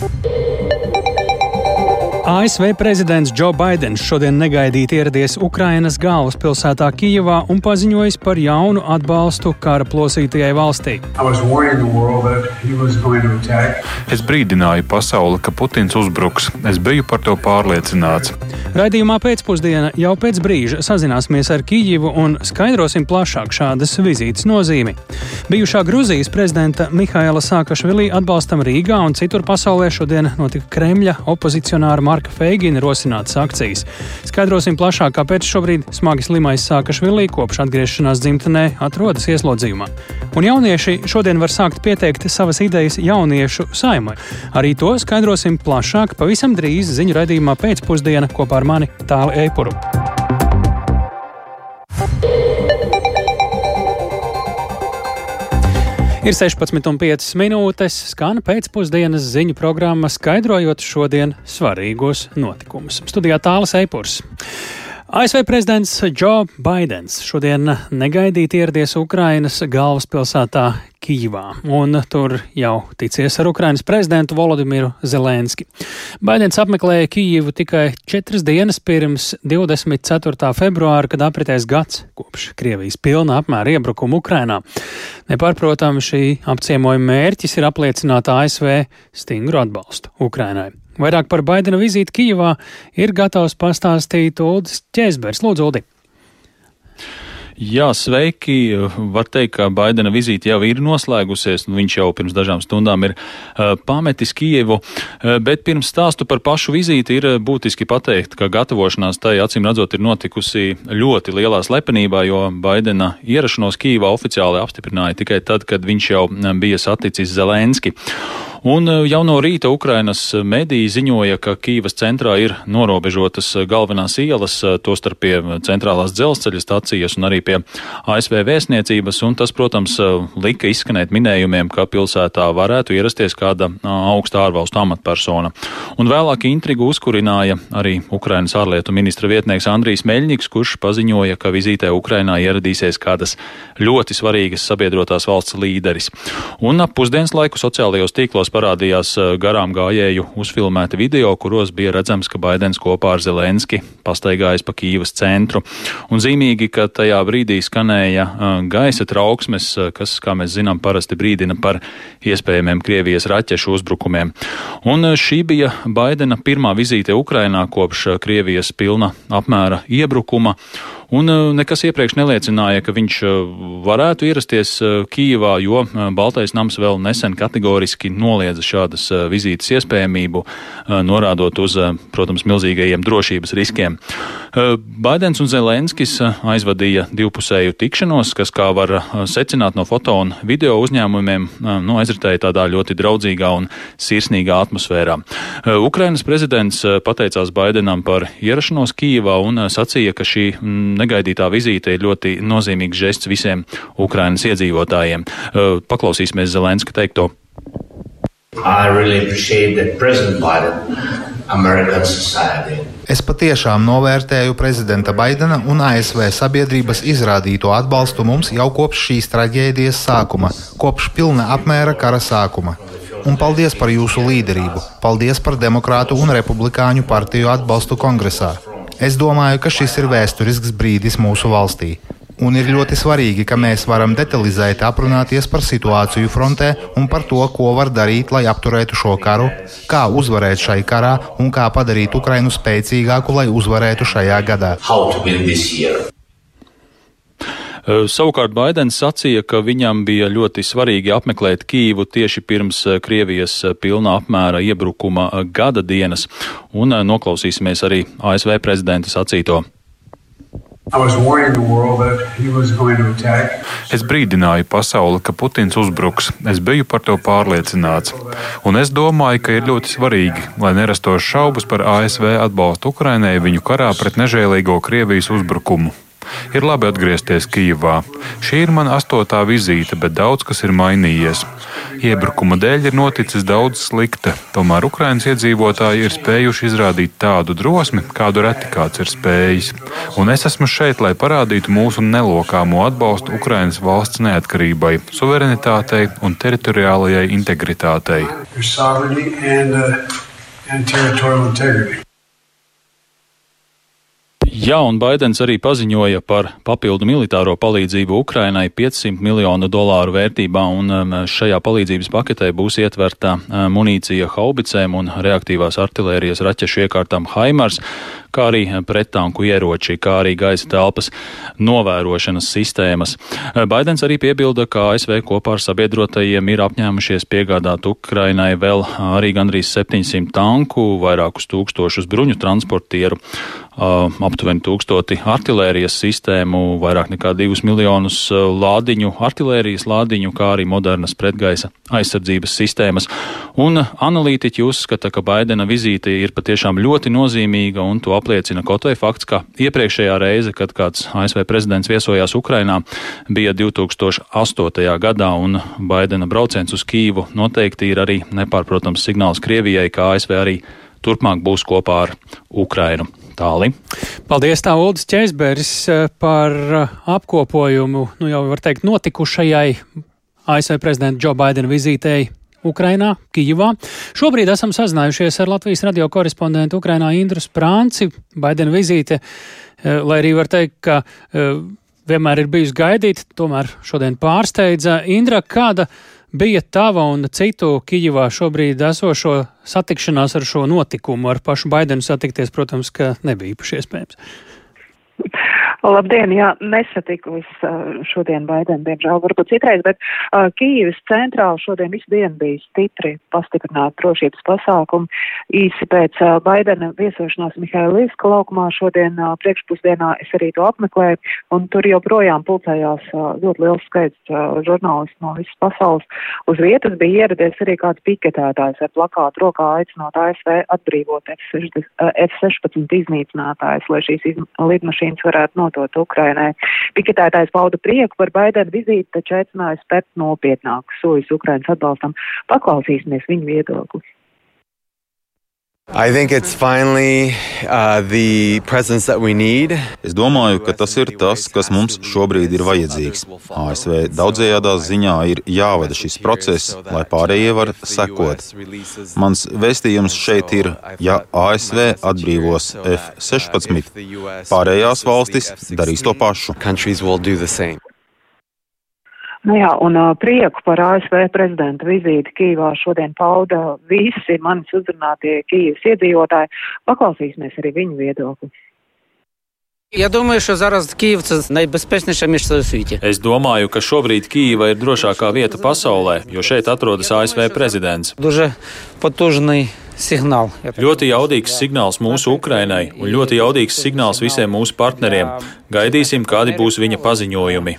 Thank you. ASV prezidents Džo Baidens šodien negaidīti ieradies Ukrainas galvaspilsētā Kijevā un paziņojis par jaunu atbalstu kara plosītajai valstī. Es brīdināju pasauli, ka Putins uzbruks. Es biju par to pārliecināts. Raidījumā pēcpusdienā jau pēc brīža sazināsimies ar Kijivu un skaidrosim plašāk šādas vizītes nozīmi. Bijušā Gruzijas prezidenta Mihaila Sākašvilī atbalstam Rīgā un citur pasaulē šodien notika Kremļa opozicionāra Marka Feigina rosinātas akcijas. Skaidrosim plašāk, kāpēc šobrīd smagi slimais Sākašvilī kopš atgriešanās dzimtenē atrodas ieslodzījumā. Un jaunieši šodien var sākt pieteikt savas idejas jauniešu saimai. Arī to skaidrosim plašāk pavisam drīz ziņu raidījumā pēcpusdienā kopā ar mani Tāli Eipuru. Ir 16,5 minūtes, skan pēcpusdienas ziņu programma, skaidrojot šodien svarīgos notikumus. Studijā tālāk Eipurs. ASV prezidents Joe Bidenis šodien negaidīti ieradies Ukrainas galvaspilsētā Kijivā, un tur jau ticies ar Ukrainas prezidentu Volodimiru Zelenski. Baidens apmeklēja Kijivu tikai četras dienas pirms 24. februāra, kad apritēs gads kopš Krievijas pilna apmēra iebrukuma Ukrainā. Nepārprotami šī apciemojuma mērķis ir apliecināt ASV stingru atbalstu Ukrainai. Vairāk par Baidena vizīti Kijivā ir gatavs pastāstīt Uldis Čēzbergs. Lūdzu, Uldi! Jā, sveiki. Var teikt, ka Baidena vizīte jau ir noslēgusies. Viņš jau pirms dažām stundām ir uh, pametis Kievu. Uh, bet pirms stāstu par pašu vizīti ir būtiski pateikt, ka gatavošanās tai acīm redzot ir notikusi ļoti lielā slepenībā, jo Baidena ierašanos Kīvā oficiāli apstiprināja tikai tad, kad viņš jau bija saticis Zelenski. Un e, jau no rīta Ukrainas mediji ziņoja, ka Kīvas centrā ir norobežotas galvenās ielas, e, tostarp pie centrālās dzelzceļa stacijas un arī pie ASV vēstniecības, un tas, protams, e, lika izskanēt minējumiem, ka pilsētā varētu ierasties kāda augsta ārvalstu amatpersona. Un vēlāk intrigu uzkurināja arī Ukrainas ārlietu ministra vietnieks Andrijs Meļņiks, kurš paziņoja, ka vizītē Ukrainā ieradīsies kādas ļoti svarīgas sabiedrotās valsts līderis. Un ap pusdienas laiku sociālajos tīklos Mēdījos parādījās eh, garām gājēju uzfilmēti video, kuros bija redzams, ka Baidens kopā ar Zelenski pastaigājas pa Kīvas centru. Un zīmīgi, ka tajā brīdī skanēja eh, gaisa trauksmes, eh, kas, kā mēs zinām, parasti brīdina par iespējamiem Krievijas raķešu uzbrukumiem. Un šī bija Baidena pirmā vizīte Ukrainā kopš Krievijas pilna apmēra iebrukuma. Un nekas iepriekš neliecināja, ka viņš varētu ierasties Kīvā, jo Baltais nams vēl nesen kategoriski noliedza šādas vizītes iespējamību, norādot uz, protams, milzīgajiem drošības riskiem. Baidens un Zelenskis aizvadīja divpusēju tikšanos, kas, kā var secināt no foto un video uzņēmumiem, nu, aizritēja tādā ļoti draudzīgā un sirsnīgā atmosfērā. Ukrainas prezidents pateicās Baidenam par ierašanos Kīvā un sacīja, ka šī mm, negaidītā vizīte ir ļoti nozīmīgs žests visiem Ukrainas iedzīvotājiem. Paklausīsimies Zelenska teikto. Really es patiešām novērtēju prezidenta Baidena un ASV sabiedrības izrādīto atbalstu mums jau kopš šīs traģēdijas sākuma, kopš pilna apmēra kara sākuma. Un paldies par jūsu līderību, paldies par demokrātu un republikāņu partiju atbalstu kongresā. Es domāju, ka šis ir vēsturisks brīdis mūsu valstī. Un ir ļoti svarīgi, ka mēs varam detalizēti aprunāties par situāciju frontē un par to, ko var darīt, lai apturētu šo karu, kā uzvarēt šai karā un kā padarīt Ukrainu spēcīgāku, lai uzvarētu šajā gadā. Savukārt Baidens sacīja, ka viņam bija ļoti svarīgi apmeklēt Kīvu tieši pirms Krievijas pilnā apmēra iebrukuma gada dienas, un noklausīsimies arī ASV prezidenta sacīto. Es brīdināju pasauli, ka Putins uzbruks. Es biju par to pārliecināts. Un es domāju, ka ir ļoti svarīgi, lai nerastos šaubas par ASV atbalstu Ukrainai viņu karā pret nežēlīgo Krievijas uzbrukumu. Ir labi atgriezties Kijivā. Šī ir mana astotā vizīte, bet daudz kas ir mainījies. Iebrukuma dēļ ir noticis daudz slikta, tomēr Ukraiņas iedzīvotāji ir spējuši izrādīt tādu drosmi, kādu reti kāds ir spējis. Un es esmu šeit, lai parādītu mūsu nelokāmo atbalstu Ukraiņas valsts neatkarībai, suverenitātei un teritoriālajai integritātei. And, uh, and Jā, un Baidens arī paziņoja par papildu militāro palīdzību Ukrainai 500 miljonu dolāru vērtībā, un um, šajā palīdzības paketē būs ietverta um, munīcija haubicēm un reaktīvās artilērijas raķešu iekārtām Haimars, kā arī prettanku ieroči, kā arī gaisa telpas novērošanas sistēmas. Baidens arī piebilda, ka ASV kopā ar sabiedrotajiem ir apņēmušies piegādāt Ukrainai vēl arī gandrīz 700 tanku, vairākus tūkstošus bruņu transportieru aptuveni tūkstoti artilērijas sistēmu, vairāk nekā divus miljonus lādiņu, artilērijas lādiņu, kā arī modernas pretgaisa aizsardzības sistēmas. Un analītiķi uzskata, ka Baidena vizīte ir patiešām ļoti nozīmīga, un to apliecina kaut vai fakts, ka iepriekšējā reize, kad kāds ASV prezidents viesojās Ukrainā, bija 2008. gadā, un Baidena brauciens uz Kīvu noteikti ir arī nepārprotams signāls Krievijai, ka ASV arī turpmāk būs kopā ar Ukrainu. Tāli. Paldies, tā Uldis Čēsberis, eh, par eh, apkopojumu, nu jau var teikt, notikušajai ASV prezidenta Džo Baidena vizītei Ukrainā, Kijivā. Šobrīd esam sazinājušies ar Latvijas radio korespondentu Ukrainā Indru Sprānci. Baidena vizīte, eh, lai arī var teikt, ka vienmēr ir bijusi gaidīta, tomēr šodien pārsteidza. Indra, kāda bija tava un citu Kijivā šobrīd esošo satikšanās ar šo notikumu? Ar pašu Baidenu satikties, protams, ka nebija īpaši iespējams. Labdien, jā, nesatiku es šodien Baidenu, diemžēl, varbūt citreiz, bet uh, Kīvas centrā šodien visu dienu bija stipri pastiprināti drošības pasākumi. Īsi pēc uh, Baidena viesošanās Mihailīska laukumā šodien uh, priekšpusdienā es arī to apmeklēju, un tur joprojām pulcējās uh, ļoti liels skaits uh, žurnālistu no visas pasaules. Uz vietas bija ieradies arī kāds piketētājs ar plakātu rokā aicinot ASV atbrīvot F-16 iznīcinātājs, lai šīs lidmašīnas varētu nodotu Ukrainai. Piketētājs pauda prieku par Baidena vizīti, taču aicināja spērt nopietnākus soļus Ukrainas atbalstam. Paklausīsimies viņu viedokli. Finally, uh, es domāju, ka tas ir tas, kas mums šobrīd ir vajadzīgs. ASV daudzējādā ziņā ir jāvada šis process, lai pārējie var sekot. Mans vēstījums šeit ir, ja ASV atbrīvos F-16, pārējās valstis darīs to pašu. Nu jā, un uh, prieku par ASV prezidenta vizīti Kīvā šodien pauda visi manis uzrunātie Kīvas iedzīvotāji. Paklausīsimies arī viņu viedokli. Я думаю, що зараз Київ це найбезпечніше місце у світі. Es domāju, ka šobrīd Kīva ir drošākā vieta pasaulē, jo šeit atrodas ASV prezidents. Дуже потужний signāli. Ļoti jaudīgs signāls mūsu Ukrainai un ļoti jaudīgs signāls visiem mūsu partneriem. Gaidīsim, kādi būs viņa paziņojumi.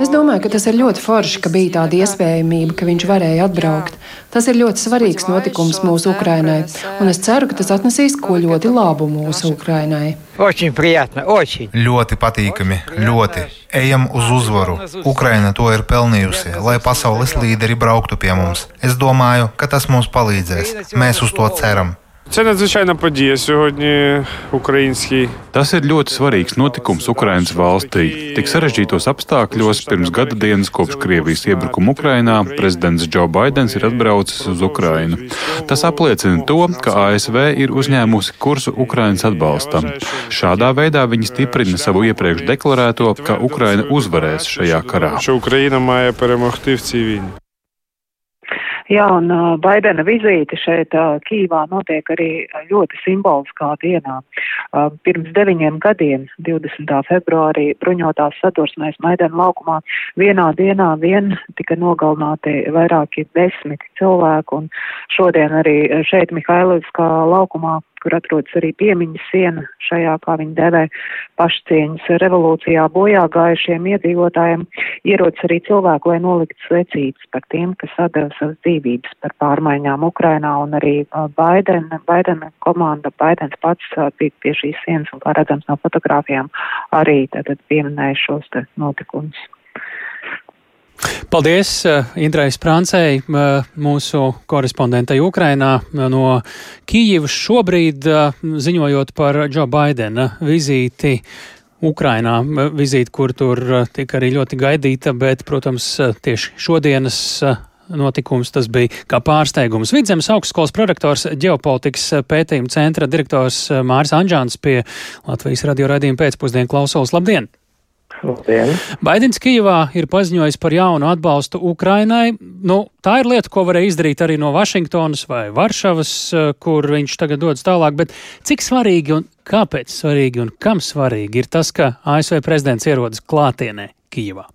Es domāju, ka tas ir ļoti forši, ka bija tāda iespējamība, ka viņš varēja atbraukt. Tas ir ļoti svarīgs notikums mūsu Ukrainai, un es ceru, ka tas atnesīs ko ļoti labu mūsu Ukrainai. Очень приятно, очень. Ļoti patīkami, ļoti. Ejam uz uzvaru. Ukraina to ir pelnījusi, lai pasaules līderi brauktu pie mums. Es domāju, ka tas mums palīdzēs. Mēs uz to ceram. Це надзвичайна подія сьогодні українській. Tas ir ļoti svarīgs notikums Ukraiņas valstī. Tik sarežģītos apstākļos pirms gada dienas kopš Krievijas iebrukuma Ukrainā prezidents Džo Baidens ir atbraucis uz Ukrainu. Tas apliecina to, ka ASV ir uzņēmusi kursu Ukraiņas atbalstam. Šādā veidā viņi stiprina savu iepriekš deklarēto, ka Ukraina uzvarēs šajā karā. Jā, un uh, Baidena vizīte šeit uh, Kīvā notiek arī ļoti simboliskā dienā. Uh, pirms deviņiem gadiem, 20. februārī, bruņotās sadursmēs Maidena laukumā vienā dienā vien tika nogalināti vairāki desmit cilvēku, un šodien arī šeit Mihailovskā laukumā kur atrodas arī piemiņas siena šajā, kā viņi devē, pašcieņas revolūcijā bojā gājušiem iedzīvotājiem, ierodas arī cilvēku, lai noliktu svecītes par tiem, kas atdeva savas dzīvības par pārmaiņām Ukrainā, un arī Baidena, Baidena komanda, Baidens pats bija pie šīs sienas, un kā redzams no fotogrāfijām, arī tātad pieminēja šos te notikumus. Paldies uh, Indrai Sprāncei, uh, mūsu korespondentei Ukrainā uh, no Kijivas šobrīd ziņojot par Džo Baidena vizīti. Ukrainā vizīti, kur tur tika arī ļoti gaidīta, bet, protams, tieši šodienas notikums tas bija kā pārsteigums. Vidzemes augstskolas prorektors ģeopolitikas pētījuma centra direktors Māris Anģāns pie Latvijas radio raidījuma pēcpusdienu klausulas. Labdien! Labdien. Baidens Kijivā ir paziņojis par jaunu atbalstu Ukrainai. Nu, tā ir lieta, ko varēja izdarīt arī no Vašingtonas vai Varšavas, eh, kur viņš tagad dodas tālāk. Bet cik svarīgi un kāpēc svarīgi un kam svarīgi ir tas, ka ASV prezidents ierodas klātienē Kijivā?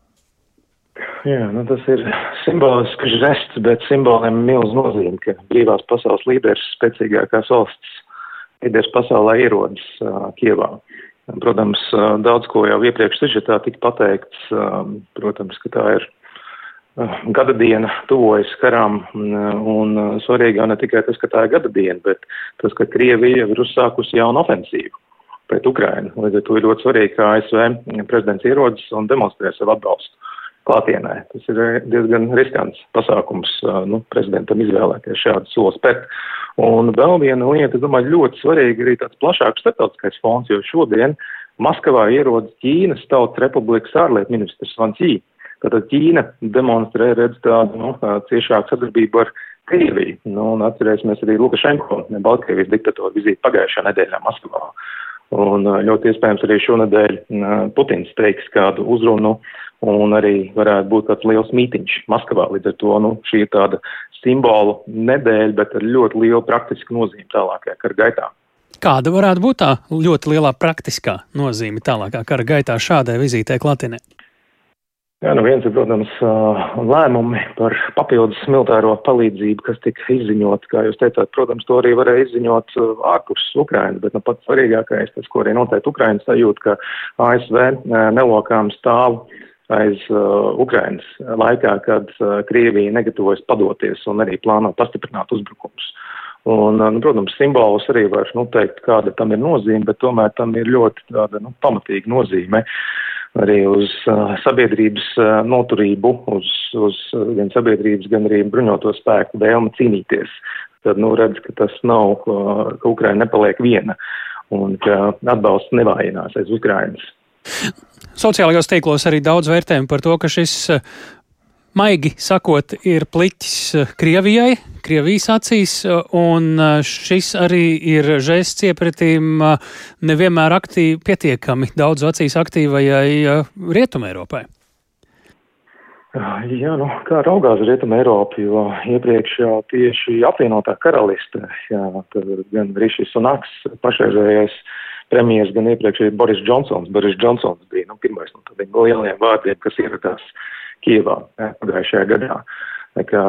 Jā, nu tas ir simbolisks žests, bet simboliem milz nozīme, ka brīvās pasaules līderis, spēcīgākās valsts līderis pasaulē ierodas uh, Kijevā. Uh, Protams, daudz ko jau iepriekš sižetā tika pateikts. Protams, ka tā ir gada diena tuvojas karām, un svarīgi jau ne tikai tas, ka tā ir gada diena, bet tas, ka Krievija ir uzsākusi jaunu ofensīvu pret Ukrainu. Līdz ar to ir ļoti svarīgi, ka ASV prezidents ierodas un demonstrē savu atbalstu klātienē. Tas ir diezgan riskants pasākums nu, prezidentam izvēlēties šādu soli spērt. Un vēl viena lieta, es domāju, ļoti svarīga arī tāds plašāks starptautiskais fons, jo šodien Maskavā ierodas Ķīnas Tautas Republikas ārlietu ministrs Van Cī. Tātad Ķīna demonstrē redz tādu nu, ciešāku sadarbību ar Krieviju. Nu, un atcerēsimies arī Lukašenko, Baltkrievijas diktatoru vizīti pagājušā nedēļā Maskavā. Un ļoti iespējams arī šonadēļ Putins teiks kādu uzrunu un arī varētu būt tāds liels mītiņš Maskavā. Līdz ar to nu, šī ir tāda simbolu nedēļa, bet ar ļoti lielu praktisku nozīmi tālākajā kara gaitā. Kāda varētu būt tā ļoti lielā praktiskā nozīme tālākā kara gaitā šādai vizītē klātienē? Jā, nu viens ir, protams, lēmumi par papildus militāro palīdzību, kas tika izziņot, kā jūs teicāt, protams, to arī varēja izziņot ārpus Ukrainas, bet nu pats svarīgākais, tas, ko arī noteikti Ukrainas sajūta, ka ASV nelokām stāv aiz uh, Ukrainas laikā, kad uh, Krievija negatavojas padoties un arī plāno pastiprināt uzbrukumus. Un, uh, nu, protams, simbolus arī var nu, teikt, kāda tam ir nozīme, bet tomēr tam ir ļoti tāda nu, pamatīga nozīme arī uz uh, sabiedrības uh, noturību, uz, uz uh, gan sabiedrības, gan arī bruņoto spēku vēlmi cīnīties. Tad, nu, redz, ka tas nav, uh, ka Ukraina nepaliek viena un ka atbalsts nevājinās aiz Ukrainas. Sociālajos tīklos arī daudz vērtējumu par to, ka šis eh, maigi sakot, ir pliķis eh, Krievijai, Krievijas acīs, eh, un šis arī ir žests iepratīm nevienmēr aktīvi, pietiekami daudz acīs aktīvajai Rietumē Eiropai. Jā, nu, kā raugās Rietuma Eiropa, jo iepriekš jau tieši apvienotā karaliste, jā, gan Rišis un Aks, pašreizējais premjeras, gan iepriekšēji Boris Džonsons. Boris Džonsons bija nu, pirmais no tādiem lielajiem vārdiem, kas ieradās Kievā pagājušajā gadā. Kā,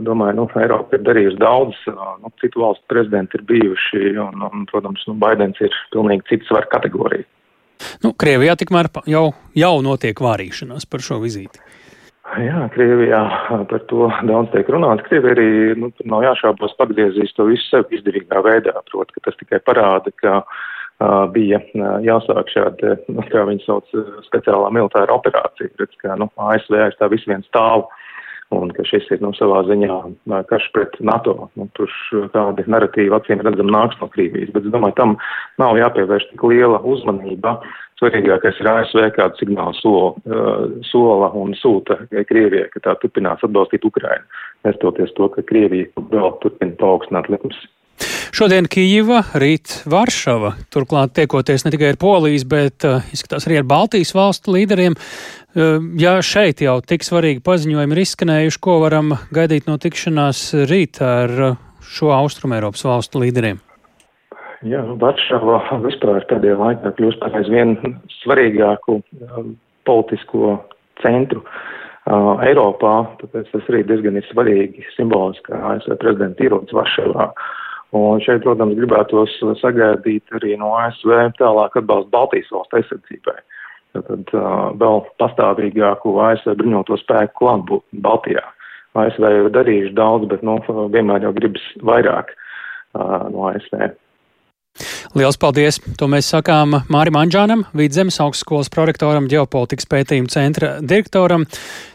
domāju, nu, Eiropa ir darījusi daudz, nu, citu valstu prezidenti ir bijuši, un, un protams, nu, Baidens ir pilnīgi cits svar kategorija. Nu, Krievijā tikmēr jau, jau notiek vārīšanās par šo vizīti. Jā, Krievijā par to daudz tiek runāts. Krievija arī, nu, nav jāšābos pagriezīs to visu sev izdevīgā veidā, proti, ka tas tikai parāda, ka uh, bija jāsāk šāda, nu, kā viņi sauc, speciālā militāra operācija, redz, ka nu, ASV aiz tā visu vien stāv un ka šis ir nu, savā ziņā karš pret NATO. Nu, tur tādi narratīvi acīm redzam nāks no Krievijas, bet es domāju, tam nav jāpievērš tik liela uzmanība. Svarīgākais ir ASV kādu signālu sola, sola un sūta Krievijai, ka tā turpinās atbalstīt Ukrainu, nestoties to, ka Krievija vēl turpina paaugstināt likums. Šodien Kijava, rīt Varšava. Turklāt tiekoties ne tikai ar Polijas, bet uh, izskatās arī ar Baltijas valstu līderiem. Uh, ja šeit jau tik svarīgi paziņojumi ir izskanējuši, ko varam gaidīt no tikšanās rīt ar uh, šo Austrumēropas valstu līderiem? Jā, Varšava vispār pēdējā laikā kļūst par aizvien svarīgāku um, politisko centru uh, Eiropā, tāpēc tas arī diezgan ir svarīgi simboliski, ka ASV prezidents ierodas Varšavā. Un šeit, protams, gribētos sagaidīt arī no ASV tālāk atbalstu Baltijas valstu aizsardzībai. Tad uh, vēl pastāvīgāku ASV bruņoto spēku klātbūtni Baltijā. ASV jau ir darījuši daudz, bet nu, vienmēr jau gribas vairāk uh, no ASV. Liels paldies! To mēs sakām Mārim Anģānam, Vidzemes augstskolas prorektoram, ģeopolitikas pētījuma centra direktoram.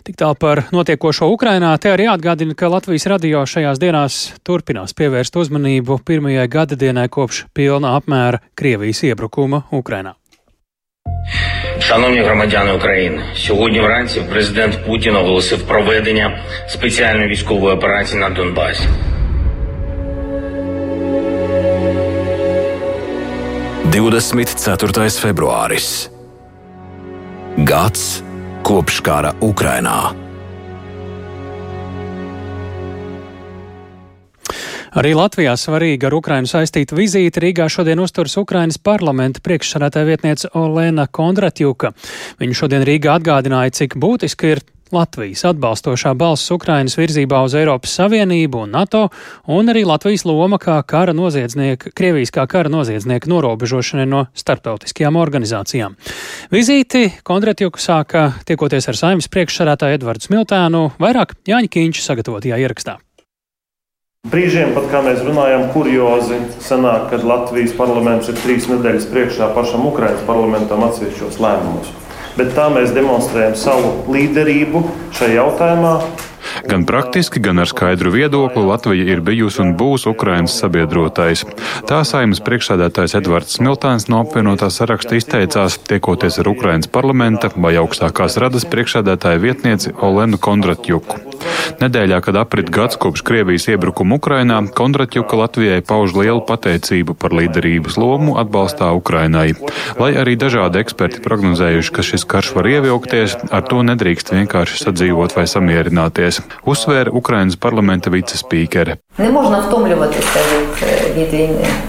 Tik tālu par notiekošo Ukrainā. Te arī atgādina, ka Latvijas radio šajās dienās turpinās pievērst uzmanību pirmajai gada dienai kopš pilna apmēra Krievijas iebrukuma Ukrainā. Шановні громадяни України, сьогодні вранці президент Путін оголосив проведення спеціальної військової операції на Донбасі. 24. februāris. Gads kopš kara Ukrainā. Arī Latvijā svarīga ar Ukrainu saistīta vizīte Rīgā šodien uzturas Ukrainas parlamenta priekšsarētāja vietniece Olēna Kondratjuka. Viņa šodien Rīgā atgādināja, cik būtiski ir Latvijas atbalstošā balss Ukrainas virzībā uz Eiropas Savienību un NATO, un arī Latvijas loma kā kara noziedznieka, Krievijas kā kara noziedznieka norobežošanai no starptautiskajām organizācijām. Vizīti Kondratjuku sāka tiekoties ar saimnes priekšsarētāju Edvardu Smiltēnu, vairāk Jāņa Kīņša sagatavotajā ierakstā. Brīžiem pat, kā mēs runājam, kuriozi sanāk, kad Latvijas parlaments ir trīs nedēļas priekšā pašam Ukraiņas parlamentam atsevišķos lēmumus bet tā mēs demonstrējam savu līderību šajā jautājumā. Gan praktiski, gan ar skaidru viedokli Latvija ir bijusi un būs Ukrainas sabiedrotais. Tā saimnes priekšsēdētājs Edvards Smiltāns no apvienotā saraksta izteicās, tiekoties ar Ukrainas parlamenta vai augstākās radas priekšsēdētāja vietnieci Olenu Kondratjuku. Nedēļā, kad aprit gads kopš Krievijas iebrukuma Ukrainā, Kondratjuka Latvijai pauž lielu pateicību par līderības lomu atbalstā Ukrainai. Lai arī dažādi eksperti prognozējuši, ka šis karš var ievilkties, ar to nedrīkst vienkārši sadzīvot vai samierināties, uzsvēra Ukrainas parlamenta vicespīkere.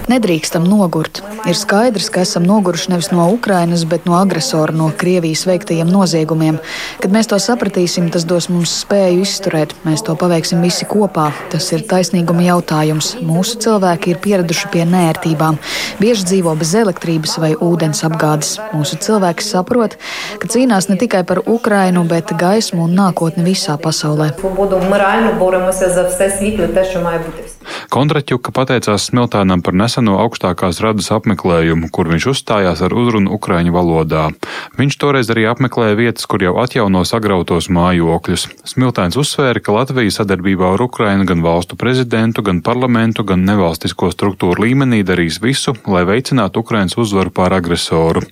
Nedrīkstam nogurt. Ir skaidrs, ka esam noguruši nevis no Ukrainas, bet no agresora, no Krievijas veiktajiem noziegumiem. Kad mēs to sapratīsim, tas dos mums spēju izsākt izturēt. Mēs to paveiksim visi kopā. Tas ir taisnīguma jautājums. Mūsu cilvēki ir pieraduši pie nērtībām. Bieži dzīvo bez elektrības vai ūdens apgādes. Mūsu cilvēki saprot, ka cīnās ne tikai par Ukrainu, bet gaismu un nākotni visā pasaulē. Свободу ми реально боремося за все світле, те, що має бути. Kondraķuka pateicās Smiltānam par neseno augstākās radas apmeklējumu, kur viņš uzstājās ar uzrunu ukraiņu valodā. Viņš toreiz arī apmeklēja vietas, kur jau atjauno sagrautos mājokļus. Smiltāns uzsvēra, ka Latvija sadarbībā ar Ukrainu gan valstu prezidentu, gan parlamentu, gan nevalstisko struktūru līmenī darīs visu, lai veicinātu Ukrainas uzvaru pār agresoru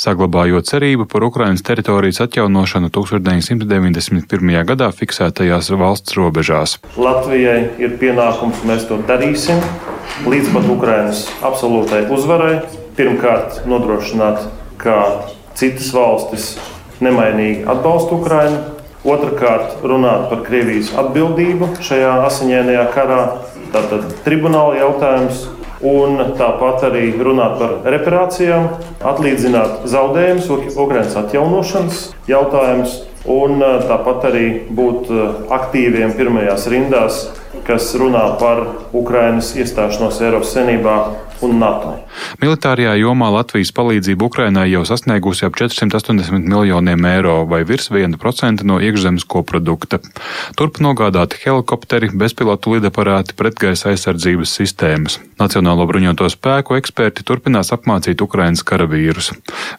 saglabājot cerību par Ukrainas teritorijas atjaunošanu 1991. gadā fiksētajās valsts robežās. Latvijai ir pienākums, mēs to darīsim līdz pat Ukrainas absolūtai uzvarai. Pirmkārt, nodrošināt, ka citas valstis nemainīgi atbalsta Ukrainu. Otrakārt, runāt par Krievijas atbildību šajā asiņainajā karā. Tātad tribunāla jautājums, un tāpat arī runāt par reparācijām, atlīdzināt zaudējumus, Ukraiņas atjaunošanas jautājumus, un tāpat arī būt aktīviem pirmajās rindās, kas runā par Ukraiņas iestāšanos Eiropas Savienībā un NATO. Militārajā jomā Latvijas palīdzība Ukrainai jau sasniegusi ap 480 miljoniem eiro vai virs 1% no iekšzemes koprodukta. Turp nogādāti helikopteri, bezpilotu lidaparāti, pretgaisa aizsardzības sistēmas. Nacionālo bruņoto spēku eksperti turpinās apmācīt Ukrainas karavīrus.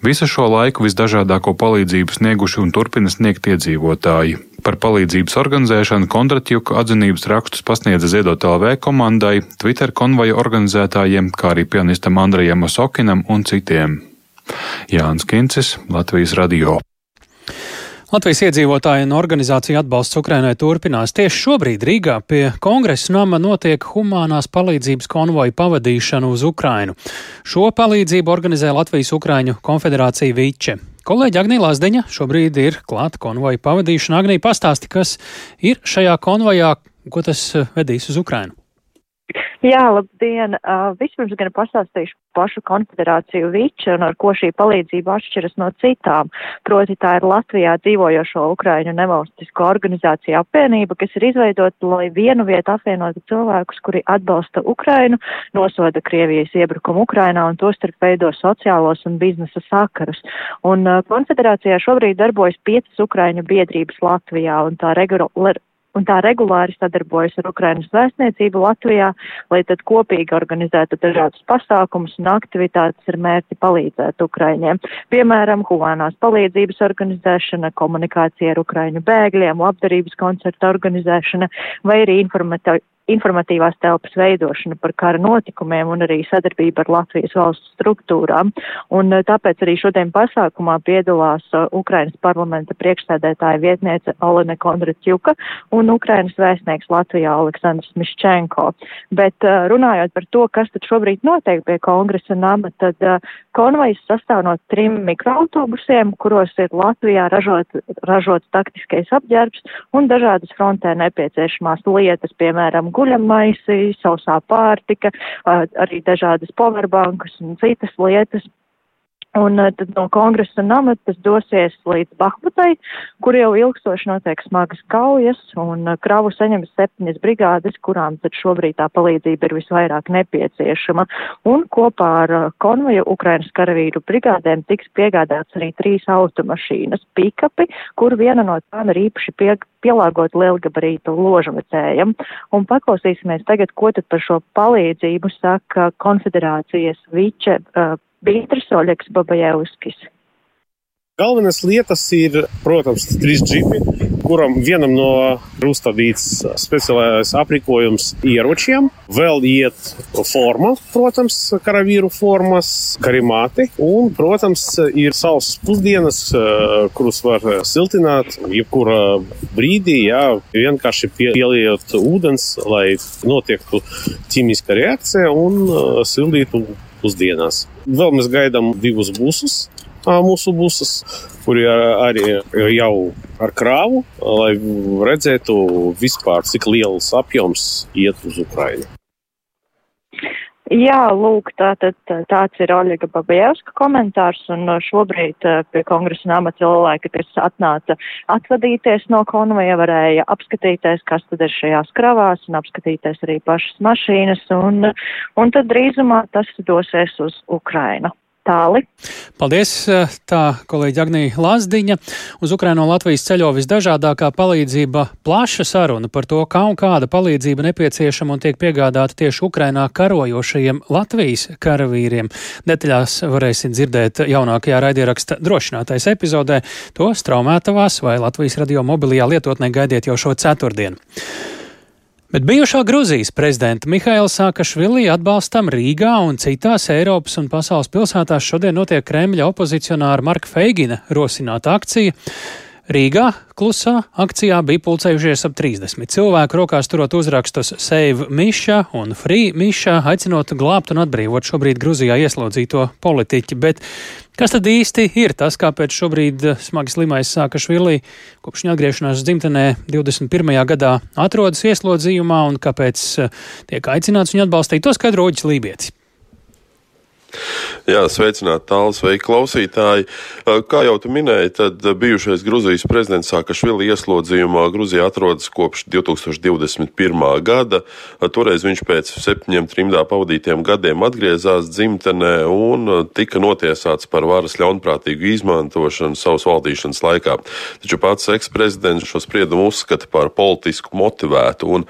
Visu šo laiku visdažādāko palīdzību snieguši un turpina sniegt iedzīvotāji. Par palīdzības organizēšanu Kondratjuka atzinības rakstus pasniedza Ziedot LV komandai, Twitter konvoja organizētājiem, kā arī pianistam Andrejam Osokinam un citiem. Jānis Kincis, Latvijas radio. Latvijas iedzīvotāju un organizāciju atbalsts Ukrainai turpinās. Tieši šobrīd Rīgā pie kongresa nama notiek humanās palīdzības konvoju pavadīšana uz Ukrainu. Šo palīdzību organizē Latvijas Ukraiņu konfederācija Viče. Kolēģi Agnija Lazdeņa šobrīd ir klāta konvoju pavadīšana. Agnija pastāsti, kas ir šajā konvojā, ko tas vedīs uz Ukrainu. Jā, labdien! Uh, vispirms gan pastāstīšu pašu konfederāciju Viča un ar ko šī palīdzība atšķiras no citām. Proti tā ir Latvijā dzīvojošo Ukraiņu nevalstisko organizāciju apvienība, kas ir izveidota, lai vienu vietu apvienotu cilvēkus, kuri atbalsta Ukrainu, nosoda Krievijas iebrukumu Ukrainā un tostarp veido sociālos un biznesa sakarus. Un uh, konfederācijā šobrīd darbojas piecas Ukraiņu biedrības Latvijā un tā regulāri un tā regulāri sadarbojas ar Ukrainas vēstniecību Latvijā, lai tad kopīgi organizētu dažādus pasākumus un aktivitātes ar mērķi palīdzēt Ukraiņiem. Piemēram, humanās palīdzības organizēšana, komunikācija ar Ukraiņu bēgļiem, labdarības koncerta organizēšana vai arī informatīvās telpas veidošana par kara notikumiem un arī sadarbība ar Latvijas valsts struktūrām. Un eh, tāpēc arī šodien pasākumā piedalās uh, Ukrainas parlamenta priekšsēdētāja vietniece Olene Kondratjuka un Ukrainas vēstnieks Latvijā Aleksandrs Miščenko. Bet uh, runājot par to, kas tad šobrīd notiek pie kongresa nama, tad konvojs sastāv no trim mikroautobusiem, kuros ir Latvijā ražot, ražots taktiskais apģērbs un dažādas frontē nepieciešamās lietas, piemēram, guļamaisi, sausā pārtika, arī dažādas powerbankas un citas lietas. Un tad no kongresa nama tas dosies līdz Bahmutai, kur jau ilgstoši notiek smagas kaujas, un kravu saņems septiņas brigādes, kurām tad šobrīd tā palīdzība ir visvairāk nepieciešama. Un kopā ar konvoju Ukrainas karavīru brigādēm tiks piegādāts arī trīs automašīnas pikapi, kur viena no tām ir īpaši pie, pielāgot lielgabarītu ložavecējam. Un paklausīsimies tagad, ko tad par šo palīdzību saka konfederācijas viče. Uh, Bītris Oļeks Babajevskis. Galvenās lietas ir, protams, trīs džipi, kuram vienam no ir uzstādīts speciālais aprīkojums ieročiem. Vēl iet forma, protams, karavīru formas, karimāti. Un, protams, ir savas pusdienas, kurus var siltināt jebkurā brīdī, jā, vienkārši pieliet ūdens, lai notiektu ķīmiska reakcija un sildītu pusdienās. Vēl mēs gaidām divus busus, mūsu busus, kuri arī jau ar krāvu, lai redzētu vispār, cik liels apjoms iet uz Ukrainu. Jā, lūk, tātad tāds ir Oļega Babajevska komentārs, un šobrīd pie kongresa nama cilvēki, kas atnāca atvadīties no konvoja, varēja apskatīties, kas tad ir šajās kravās, un apskatīties arī pašas mašīnas, un, un tad drīzumā tas dosies uz Ukrainu tāli. Paldies! Tā kolēģi Agnija Lazdiņa. Uz Ukraino Latvijas ceļo visdažādākā palīdzība plaša saruna par to, kā un kāda palīdzība nepieciešama un tiek piegādāta tieši Ukrainā karojošajiem Latvijas karavīriem. Detaļās varēsiet dzirdēt jaunākajā raidieraksta drošinātais epizodē. To straumētavās vai Latvijas radio mobilajā lietotnē gaidiet jau šo ceturtdienu. Bet bijušā Gruzijas prezidenta Mihaila Sakašvili atbalstam Rīgā un citās Eiropas un pasaules pilsētās šodien notiek Kremļa opozicionāra Marka Feigina rosināta akcija. Rīgā klusā akcijā bija pulcējušies ap 30 cilvēku, rokās turot uzrakstus Save Miša un Free Miša, aicinot glābt un atbrīvot šobrīd Gruzijā ieslodzīto politiķi. Bet kas tad īsti ir tas, kāpēc šobrīd smagi slimais Sākašvilī kopš viņa atgriešanās dzimtenē 21. gadā atrodas ieslodzījumā un kāpēc tiek aicināts viņu atbalstīt? To skaidro Uģis Lībietis. Jā, sveicināti tālāk, sveiki klausītāji. Kā jau tu minēji, tad bijušais Gruzijas prezidents Sakašvili ieslodzījumā Gruzijā atrodas kopš 2021. gada. Toreiz viņš pēc septiņiem trimdā pavadītiem gadiem atgriezās dzimtenē un tika notiesāts par varas ļaunprātīgu izmantošanu savas valdīšanas laikā. Taču pats eksprezidents šo spriedumu uzskata par politisku motivētu un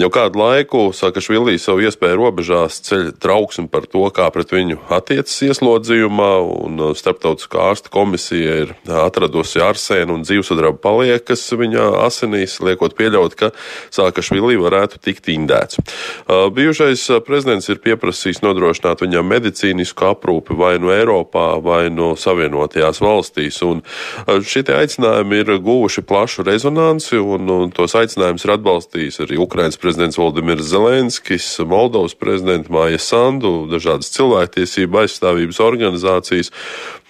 jau kādu laiku Sakašvili savu iespēju robežās ceļ trauksmi par to, kā pret viņu attiecas ieslodzījumā, un uh, Starptautiskā ārsta komisija ir atradusi arsēnu un dzīvesudraba paliekas viņa asinīs, liekot pieļaut, ka Sākašvili varētu tikt indēts. Uh, bijušais uh, prezidents ir pieprasījis nodrošināt viņam medicīnisku aprūpi vai no Eiropā, vai no Savienotajās valstīs, un šie aicinājumi ir guvuši plašu rezonanci, un, un tos aicinājumus ir atbalstījis arī Ukrainas prezidents Valdimirs Zelenskis, Moldovas prezidents Māja Sandu, dažādas cilvēktiesības tiesību aizstāvji patstāvības organizācijas.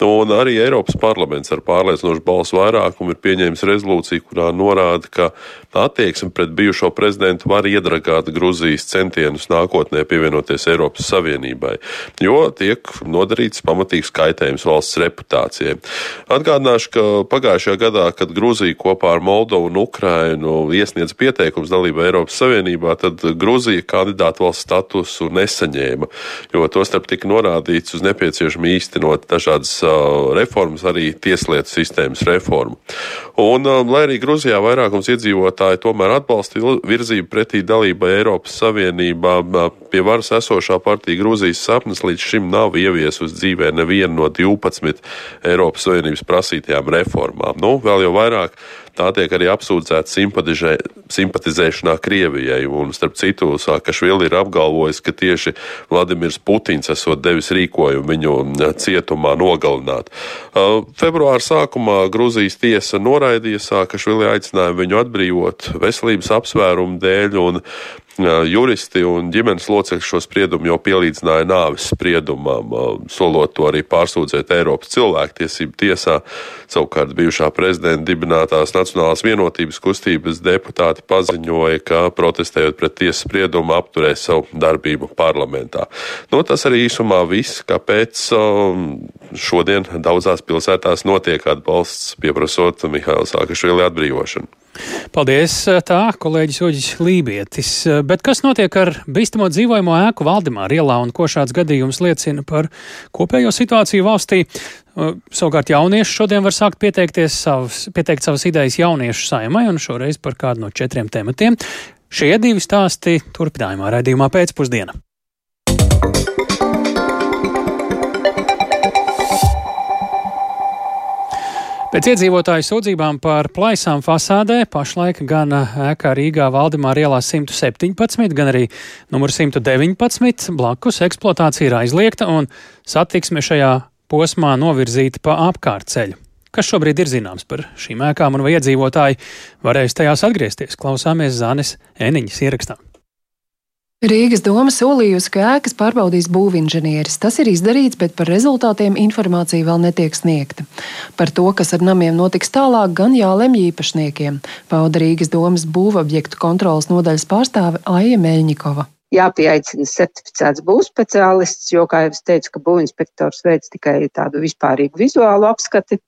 Un arī Eiropas parlaments ar pārliecinošu balsu vairākumu ir pieņēmis rezolūciju, kurā norāda, ka attieksme pret bijušo prezidentu var iedragāt Gruzijas centienus nākotnē pievienoties Eiropas Savienībai, jo tiek nodarīts pamatīgs kaitējums valsts reputācijai. Atgādināšu, ka pagājušajā gadā, kad Gruzija kopā ar Moldovu un Ukrainu iesniedz pieteikums dalībai Eiropas Savienībā, tad Gruzija kandidātu valsts statusu nesaņēma, jo tostarp tika norādīts uz nepieciešamību īstenot dažādas reformas, arī tieslietu sistēmas reformu. Un, lai arī Gruzijā vairākums iedzīvotāji tomēr atbalsta virzību pretī dalībai Eiropas Savienībā, pie varas esošā partija Gruzijas sapnis līdz šim nav ieviesusi dzīvē nevienu no 12 Eiropas Savienības prasītajām reformām. Nu, vēl jau vairāk tā tiek arī apsūdzēta simpatizēšanā Krievijai. Un, starp citu, Sakašvili ir apgalvojis, ka tieši Vladimirs Putins esot devis rīkojumu viņu cietumā nogalināt. Februāra sākumā Gruzijas tiesa noraidīja Sakašvili aicinājumu viņu atbrīvot veselības apsvērumu dēļ, un Juristi un ģimenes locekļi šo spriedumu jau pielīdzināja nāves spriedumam, solot to arī pārsūdzēt Eiropas cilvēktiesību tiesā. Savukārt bijušā prezidenta dibinātās Nacionālās vienotības kustības deputāti paziņoja, ka protestējot pret tiesas spriedumu apturēs savu darbību parlamentā. Nu, tas arī īsumā viss, kāpēc šodien daudzās pilsētās notiek atbalsts pieprasot Mihaila Sākašvili atbrīvošanu. Paldies, tā kolēģis Uģis Lībietis. Bet kas notiek ar bīstamo dzīvojamo ēku Valdemāra ielā un ko šāds gadījums liecina par kopējo situāciju valstī? Savukārt jaunieši šodien var sākt pieteikties savas, pieteikt savas idejas jauniešu saimai un šoreiz par kādu no četriem tematiem. Šie divi stāsti turpinājumā raidījumā pēcpusdienā. Pēc iedzīvotāju sūdzībām par plaisām fasādē pašlaik gan ēkā Rīgā Valdemāra ielā 117, gan arī numur 119 blakus eksploatācija ir aizliegta un satiksme šajā posmā novirzīta pa apkārtceļu. Kas šobrīd ir zināms par šīm ēkām un vai iedzīvotāji varēs tajās atgriezties? Klausāmies Zanes Eniņas ierakstā. Rīgas doma solījusi, ka ēkas pārbaudīs būvinženieris. Tas ir izdarīts, bet par rezultātiem informācija vēl netiek sniegta. Par to, kas ar namiem notiks tālāk, gan jālemj īpašniekiem, pauda Rīgas domas būvobjektu kontrolas nodaļas pārstāve Aija Meļņikova jāpieaicina certificēts būvspeciālists, jo, kā jau es teicu, ka būvinspektors veids tikai tādu vispārīgu vizuālu apskati,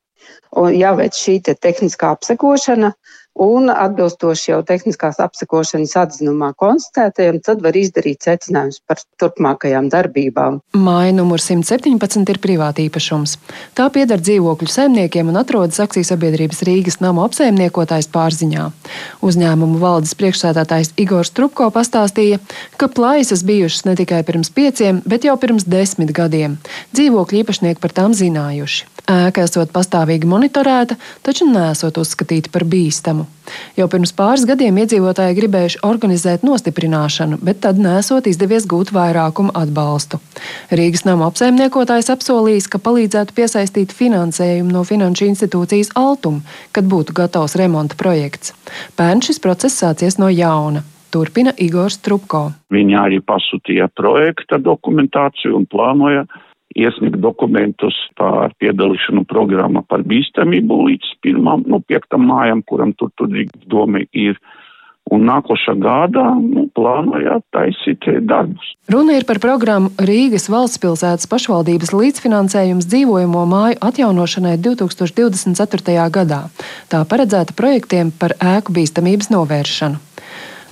un jāveic šī te tehniskā apsekošana, un atbilstoši jau tehniskās apsekošanas atzinumā konstatētajam, tad var izdarīt secinājumus par turpmākajām darbībām. Māja numur 117 ir privāta īpašums. Tā pieder dzīvokļu saimniekiem un atrodas akcijas sabiedrības Rīgas nama apsaimniekotājs pārziņā. Uzņēmumu valdes priekšsēdētājs Igors Trupko pastāstīja, ka plaisas bijušas ne tikai pirms pieciem, bet jau pirms desmit gadiem. Dzīvokļu īpašnieki par tām zinājuši. Ēka esot pastāvīgi monitorēta, taču nesot uzskatīta par bīstamu. Jau pirms pāris gadiem iedzīvotāji gribējuši organizēt nostiprināšanu, bet tad nesot izdevies gūt vairākumu atbalstu. Rīgas nama apsaimniekotājs apsolījis, ka palīdzētu piesaistīt finansējumu no finanšu institūcijas Altum, kad būtu gatavs remonta projekts. Pērn šis process sācies no jauna. Turpina Igors Trupko. Viņi arī pasūtīja projekta dokumentāciju un plānoja iesniegt dokumentus par piedalīšanu programmā par bīstamību līdz pirmām, nu, piektam mājām, kuram tur tur doma ir. Un nākošā gadā nu, plānojāt taisīt darbus. Runa ir par programmu Rīgas valsts pilsētas pašvaldības līdzfinansējums dzīvojamo māju atjaunošanai 2024. gadā. Tā paredzēta projektiem par ēku bīstamības novēršanu.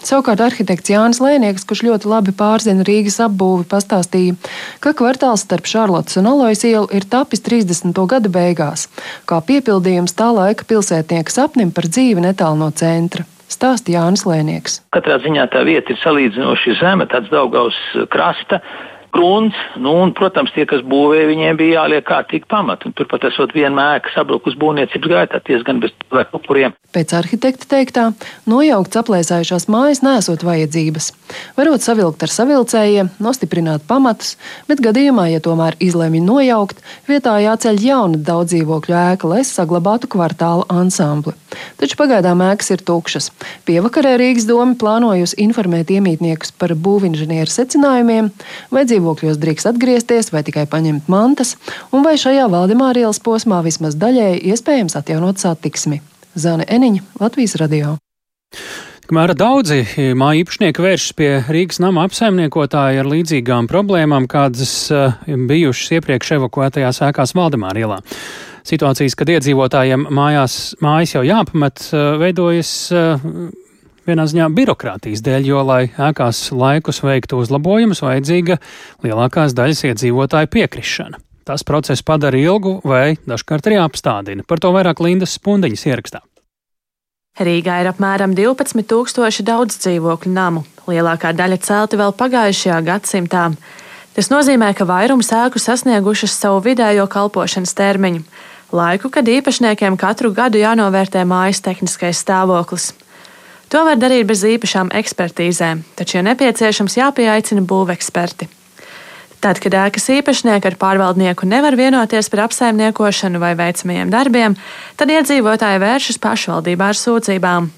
Savukārt arhitekts Jānis Lēnieks, kurš ļoti labi pārzina Rīgas apbūvi, pastāstīja, ka kvartāls starp Šarlotas un Alojas ielu ir tapis 30. gada beigās, kā piepildījums tā laika pilsētnieka sapnim par dzīvi netālu no centra. Stāsta Jānis Lēnieks. Katrā ziņā tā vieta ir salīdzinoši zema, tāds Daugaus krasta grunts, nu, un, protams, tie, kas būvēja, viņiem bija jāliek kārtīgi pamati. Turpat esot viena ēka sabrukus būvniecības gaitā, diezgan bez upuriem. Pēc arhitekta teiktā, nojaukts aplēsājušās mājas nesot vajadzības. Varot savilkt ar savilcējiem, nostiprināt pamatus, bet gadījumā, ja tomēr izlemj nojaukt, vietā jāceļ jauna daudzdzīvokļu ēka, lai saglabātu kvartāla ansambli. Taču pagaidām ēkas ir tukšas. Pievakarē Rīgas doma plānojusi informēt iemītniekus par būvinženieru secinājumiem, vai dzīvokļu dzīvokļos drīkst atgriezties vai tikai paņemt mantas, un vai šajā Valdemāra ielas posmā vismaz daļēji iespējams atjaunot satiksmi. Zane Eniņa, Latvijas radio. Kamēr daudzi māju īpašnieki vēršas pie Rīgas nama apsaimniekotāja ar līdzīgām problēmām, kādas uh, bijušas iepriekš evakuētajās ēkās Valdemāra ielā. Situācijas, kad iedzīvotājiem mājās, mājas jau jāpamet, uh, veidojas uh, vienā ziņā birokrātijas dēļ, jo, lai ēkās laikus veiktu uzlabojumus, vajadzīga lielākās daļas iedzīvotāju piekrišana. Tas procesu padara ilgu vai dažkārt arī apstādina. Par to vairāk Lindas Spundiņas ierakstā. Rīgā ir apmēram 12,000 daudz dzīvokļu namu. Lielākā daļa celti vēl pagājušajā gadsimtā. Tas nozīmē, ka vairums ēku sasniegušas savu vidējo kalpošanas termiņu, laiku, kad īpašniekiem katru gadu jānovērtē mājas tehniskais stāvoklis. To var darīt bez īpašām ekspertīzēm, taču, ja nepieciešams, jāpieaicina būveksperti. Tad, kad ēkas īpašnieki ar pārvaldnieku nevar vienoties par apsaimniekošanu vai veicamajiem darbiem, tad iedzīvotāji vēršas pašvaldībā ar sūdzībām.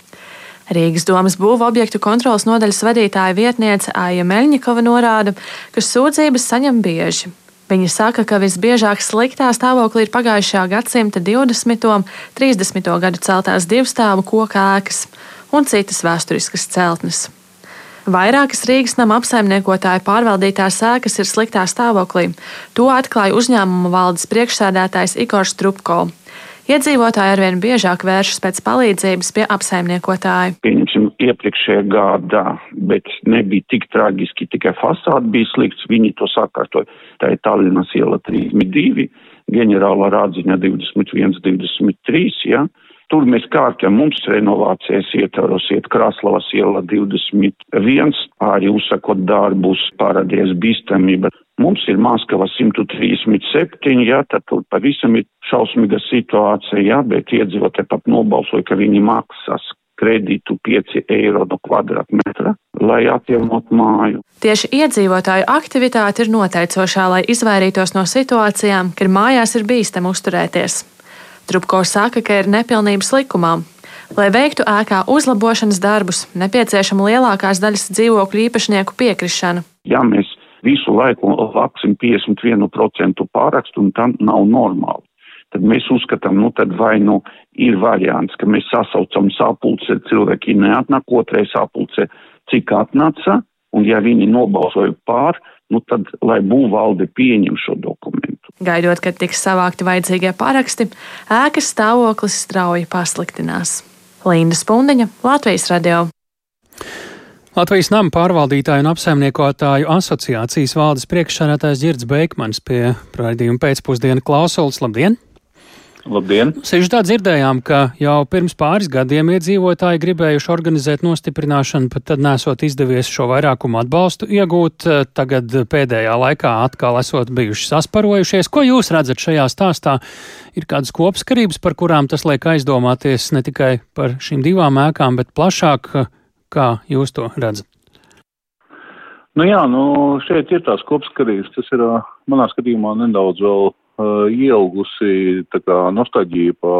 Rīgas domas būvu objektu kontrolas nodaļas vadītāja vietniece Aija Meļņikova norāda, ka sūdzības saņem bieži. Viņa saka, ka visbiežāk sliktā stāvoklī ir pagājušā gadsimta 20. un 30. gadu celtās divstāvu koku ēkas un citas vēsturiskas celtnes. Vairākas Rīgas nama apsaimniekotāju pārvaldītās ēkas ir sliktā stāvoklī. To atklāja uzņēmuma valdes priekšsēdētājs Igors Trupko. Iedzīvotāji arvien biežāk vēršas pēc palīdzības pie apsaimniekotāja. Pieņemsim, iepriekšējā gadā, bet nebija tik traģiski, tikai fasāde bija slikts. Viņi to sakārtoja. Tā ir Tallinas iela 32, ģenerāla rādziņa 21, 23. Ja? Tur mēs kārtējam, mums renovācijas ietvaros iet Kraslavas iela 21, arī uzsakot darbus, paradies bīstamība. Mums ir Maskava 137, jā, tad tur pavisam ir šausmīga situācija, jā, bet iedzīvotāji pat nobalsoja, ka viņi maksās kredītu 5 eiro no kvadrātmetra, lai atjaunot māju. Tieši iedzīvotāju aktivitāte ir noteicošā, lai izvairītos no situācijām, kad mājās ir bīstam uzturēties. Trupko saka, ka ir nepilnības likumā. Lai veiktu ēkā uzlabošanas darbus, nepieciešama lielākās daļas dzīvokļu īpašnieku piekrišana. Ja mēs visu laiku vāksim 51% pārakstu, un tam nav normāli, tad mēs uzskatām, nu tad vai nu ir variants, ka mēs sasaucam sapulce, cilvēki neatnāk, otrais sapulce, cik atnāca, un ja viņi nobalsoja pār, nu tad lai būvvalde pieņem šo dokumentu. Gaidot, kad tiks savākti vajadzīgie paraksti, ēkas stāvoklis strauji pasliktinās. Linda Spundiņa, Latvijas radio. Latvijas nama pārvaldītāju un apsaimniekotāju asociācijas valdes priekšsādātājs Girds Beikmans pie raidījuma pēcpusdienu klausulas. Labdien! Labdien! Sežā dzirdējām, ka jau pirms pāris gadiem iedzīvotāji gribējuši organizēt nostiprināšanu, pat tad nesot izdevies šo vairākumu atbalstu iegūt. Tagad pēdējā laikā atkal esot bijuši sasparojušies. Ko jūs redzat šajā stāstā? Ir kādas kopskarības, par kurām tas liek aizdomāties ne tikai par šīm divām ēkām, bet plašāk, kā jūs to redzat? Nu jā, nu šeit ir tās kopskarības. Tas ir manā skatījumā nedaudz vēl uh, ielgusi kā, nostalģija pa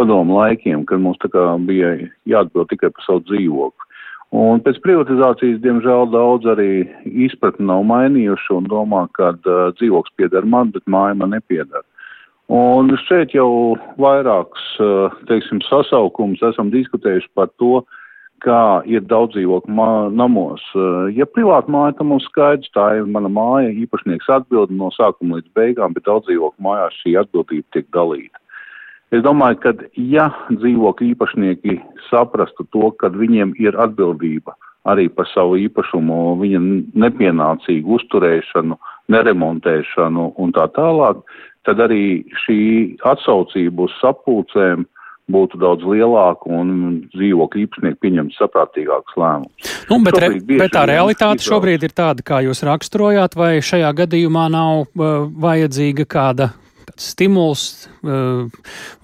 padomu laikiem, kad mums kā, bija jāatbild tikai par savu dzīvokli. Un pēc privatizācijas, diemžēl, daudz arī izpratni nav mainījuši un domā, ka uh, dzīvoklis pieder man, bet māja man nepieder. Un šeit jau vairākus, uh, teiksim, sasaukums esam diskutējuši par to, uh, kā ir daudz dzīvokļu namos. Eh, ja privāta māja, tad mums skaidrs, tā ir mana māja, īpašnieks atbild no sākuma līdz beigām, bet daudz dzīvokļu mājās šī atbildība tiek dalīta. Es domāju, ka ja dzīvokļu īpašnieki saprastu to, ka viņiem ir atbildība arī par savu īpašumu, viņa nepienācīgu uzturēšanu, neremontēšanu un tā tālāk, tad arī šī atsaucība uz sapulcēm būtu daudz lielāka un dzīvokļu īpašnieki pieņemtu saprātīgākus lēmumus. Nu, bet, re, bet tā realitāte šobrīd ir tāda, kā jūs raksturojāt, vai šajā gadījumā nav uh, vajadzīga kāda stimuls, uh,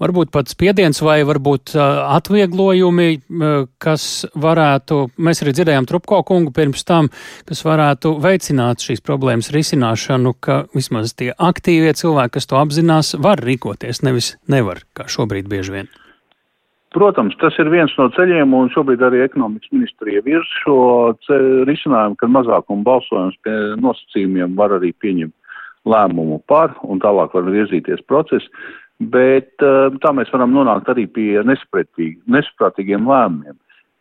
varbūt pat spiediens vai varbūt uh, atvieglojumi, uh, kas varētu, mēs arī dzirdējām Trupko kungu pirms tam, kas varētu veicināt šīs problēmas risināšanu, ka vismaz tie aktīvie cilvēki, kas to apzinās, var rīkoties, nevis nevar, kā šobrīd bieži vien. Protams, tas ir viens no ceļiem, un šobrīd arī ekonomikas ministrija virz šo risinājumu, ka mazākuma balsojums pie nosacījumiem var arī pieņemt lēmumu par, un tālāk var virzīties process, bet tā mēs varam nonākt arī pie nesaprātīgiem lēmumiem.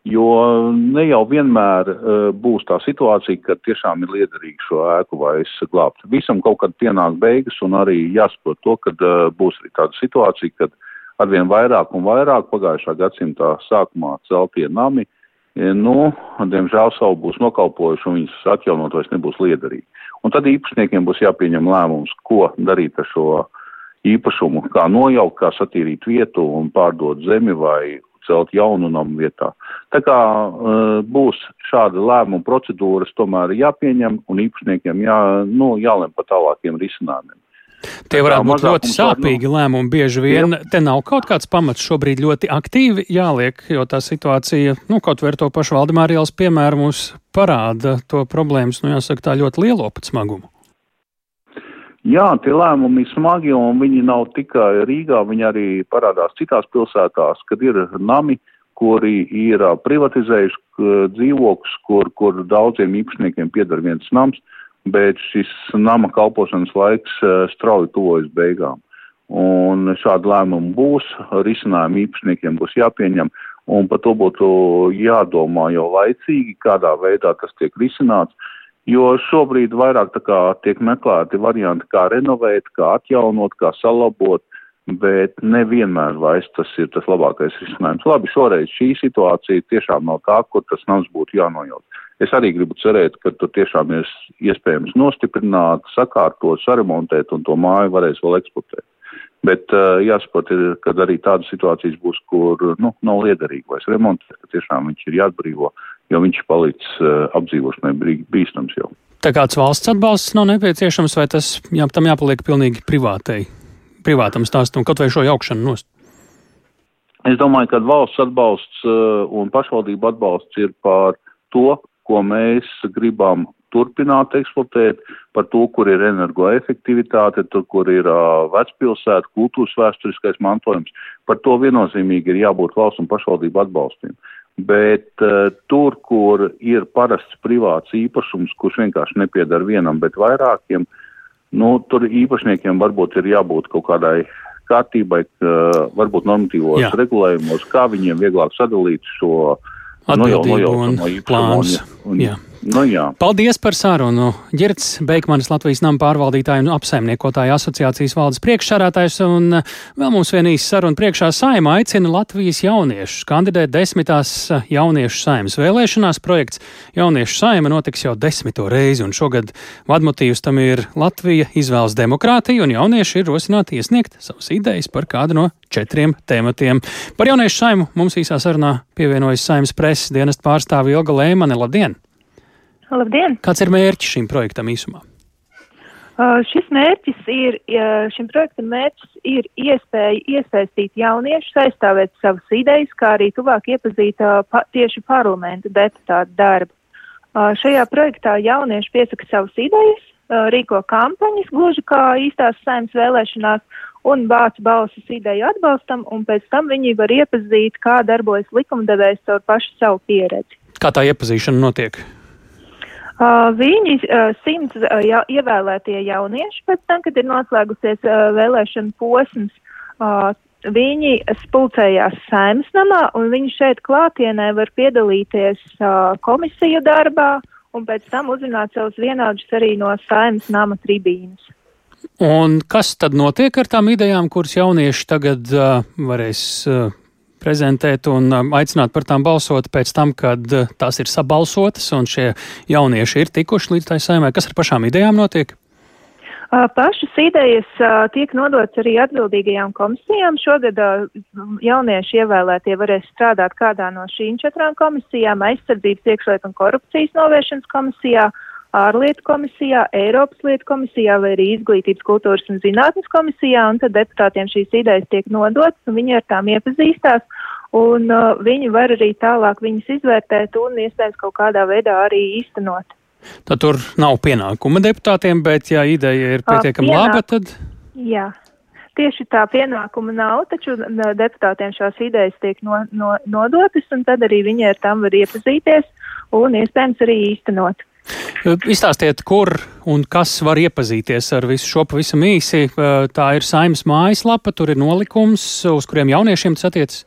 Jo ne jau vienmēr uh, būs tā situācija, ka tiešām ir liederīgi šo ēku vairs glābt. Visam kaut kad pienāk beigas un arī jāsaprot to, ka uh, būs arī tāda situācija, kad arvien vairāk un vairāk pagājušā gadsimta sākumā celtie nami, e, nu, diemžēl savu būs nokalpojuši un viņas atjaunot vairs nebūs liederīgi. Un tad īpašniekiem būs jāpieņem lēmums, ko darīt ar šo īpašumu, kā nojaukt, kā satīrīt vietu un pārdot zemi vai celt jaunu namu vietā. Tā kā uh, būs šāda lēmuma procedūras, tomēr jāpieņem un īpašniekiem jā, nu, jālem par tālākiem risinājumiem. Tie varētu būt ļoti sāpīgi nu, lēmumi. Bieži vien jā. te nav kaut kāds pamats šobrīd ļoti aktīvi jāliek, jo tā situācija, nu, kaut vai ar to pašu Valdemārijas piemēru mums parāda to problēmas, nu, jāsaka, tā ļoti lielo pat smagumu. Jā, tie lēmumi ir smagi, un viņi nav tikai Rīgā, viņi arī parādās citās pilsētās, kad ir nami, kuri ir privatizējuši dzīvokļus, kur, kur daudziem īpašniekiem pieder viens nams, bet šis nama kalpošanas laiks strauji tuvojas beigām. Un šādi lēmumi būs, risinājumi īpašniekiem būs jāpieņem, un par to būtu jādomā jau laicīgi, kādā veidā tas tiek risināts jo šobrīd vairāk tā kā tiek meklēti varianti, kā renovēt, kā atjaunot, kā salabot, bet nevienmēr vairs tas ir tas labākais risinājums. Labi, šoreiz šī situācija tiešām nav tā, kur tas nams būtu jānojaut. Es arī gribu cerēt, ka tur tiešām ir iespējams nostiprināt, sakārtot, saremontēt un to māju varēs vēl eksploatēt. Bet uh, jāsaprot, ka arī tādas situācijas būs, kur nu, nav liederīgi vairs remontēt, ka tiešām viņš ir jāatbrīvo, jo viņš palicis uh, apdzīvošanai bīstams jau. Tā kāds valsts atbalsts nav nepieciešams, vai tas jā, tam jāpaliek pilnīgi privātai, privātam stāstam, kaut vai šo jaukšanu nost? Es domāju, ka valsts atbalsts uh, un pašvaldību atbalsts ir par to, ko mēs gribam turpināt eksploatēt, par to, kur ir energoefektivitāte, tur, kur ir uh, vecpilsēta, kultūras vēsturiskais mantojums. Par to viennozīmīgi ir jābūt valsts un pašvaldību atbalstiem. Bet uh, tur, kur ir parasts privāts īpašums, kurš vienkārši nepiedara vienam, bet vairākiem, nu, tur īpašniekiem varbūt ir jābūt kaut kādai kārtībai, uh, varbūt normatīvos Jā. regulējumos, kā viņiem vieglāk sadalīt šo atbildību no, un plānus. Un, un, Nu, jā. Paldies par sarunu. Girts Beigmanis, Latvijas nama pārvaldītāja un apsaimniekotāja asociācijas valdes priekšsādātājs, un eh, vēl mums vien īsa saruna priekšā saima aicina Latvijas jauniešus kandidēt desmitās eh, jauniešu saimas vēlēšanās. Projekts Jauniešu saima notiks jau desmito reizi, un šogad vadmotīvs tam ir Latvija izvēlas demokrātiju, un jaunieši ir rosināti iesniegt savas idejas par kādu no četriem tematiem. Par jauniešu saimu mums īsā sarunā pievienojas saimas preses dienas pārstāvi Ilga Lēmane. Labdien! Labdien! Kāds ir mērķis šim projektam īsumā? Uh, šis mērķis ir, šim projektam mērķis ir iespēja iesaistīt jauniešus, aizstāvēt savas idejas, kā arī tuvāk iepazīt uh, pa, tieši parlamenta deputātu darbu. Uh, šajā projektā jaunieši piesaka savas idejas, uh, rīko kampaņas, gluži kā īstās saimnes vēlēšanās, un vāc balsis ideju atbalstam, un pēc tam viņi var iepazīt, kā darbojas likumdevējs caur pašu savu pieredzi. Kā tā iepazīšana notiek? Uh, viņi uh, simts uh, ja, ievēlētie jaunieši pēc tam, kad ir noslēgusies vēlēšana posms, viņi spulcējās saimnes namā un viņi šeit klātienē var piedalīties komisiju darbā un pēc tam uzrunāt savus vienādus arī no saimnes nama tribīnas. Un kas tad notiek ar tām idejām, kuras jaunieši tagad uh, varēs uh, prezentēt un um, aicināt par tām balsot pēc tam, kad uh, tās ir sabalsotas un šie jaunieši ir tikuši līdz tai saimē. Kas ar pašām idejām notiek? Uh, pašas idejas uh, tiek nodots arī atbildīgajām komisijām. Šogad jaunieši ievēlētie varēs strādāt kādā no šīm četrām komisijām - aizsardzības, iekšlietu un korupcijas novēršanas komisijā, ārlietu komisijā, Eiropas lietu komisijā vai arī izglītības, kultūras un zinātnes komisijā, un tad deputātiem šīs idejas tiek nodotas, un viņi ar tām iepazīstās, un uh, viņi var arī tālāk viņas izvērtēt un iespējams kaut kādā veidā arī īstenot. Tad tur nav pienākuma deputātiem, bet ja ideja ir pietiekami laba, tad. Jā. tieši tā pienākuma nav, taču deputātiem šās idejas tiek no, no, nodotas, un tad arī viņi ar tam var iepazīties un iespējams arī īstenot. Izstāstiet, kur un kas var iepazīties ar visu šo pavisam īsi. Tā ir saimnes mājaslapa, tur ir nolikums, uz kuriem jauniešiem tas attiecas.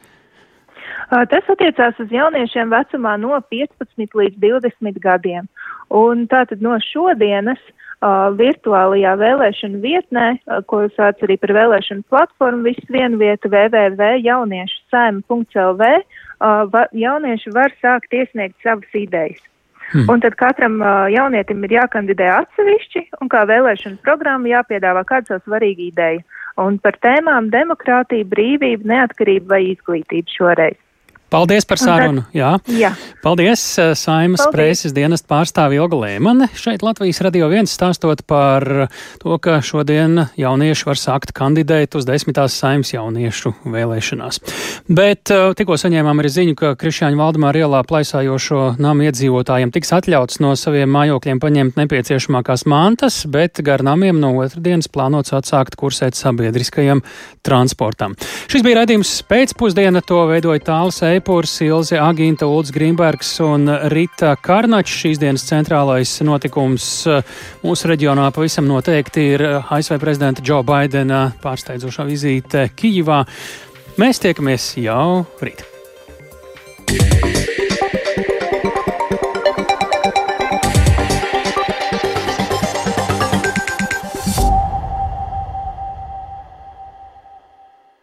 Tas attiecās uz jauniešiem vecumā no 15 līdz 20 gadiem. Un tātad no šodienas uh, virtuālajā vēlēšanu vietnē, uh, ko sauc arī par vēlēšanu platformu, viss viena vieta www.jauniešu saima.lv, uh, va, jaunieši var sākt iesniegt savas idejas. Hmm. Un tad katram uh, jaunietim ir jākandidē atsevišķi, un kā vēlēšana programma jāpiedāvā kāda savu svarīgu ideju. Un par tēmām demokrātija, brīvība, neatkarība vai izglītība šoreiz. Paldies par sarunu. Jā. Jā. Paldies, eh, Saimas preses dienas pārstāvi Ilga Lēmane. Šeit Latvijas radio viens stāstot par to, ka šodien jaunieši var sākt kandidēt uz desmitās Saimas jauniešu vēlēšanās. Bet eh, tikko saņēmām arī ziņu, ka Krišāņa Valdemāra ielā plaisājošo namu iedzīvotājiem tiks atļauts no saviem mājokļiem paņemt nepieciešamākās mantas, bet gar namiem no otrdienas plānots atsākt kursēt sabiedriskajam transportam. Šis bija raidījums pēcpusdiena, to veidoja tāls Eipurs, Ilze Agīnta, Ulds Grīmbergs un Rita Karnačs. Šīs dienas centrālais notikums uh, mūsu reģionā pavisam noteikti ir uh, ASV prezidenta Džo Baidena pārsteidzošā vizīte Kijivā. Mēs tiekamies jau rīt.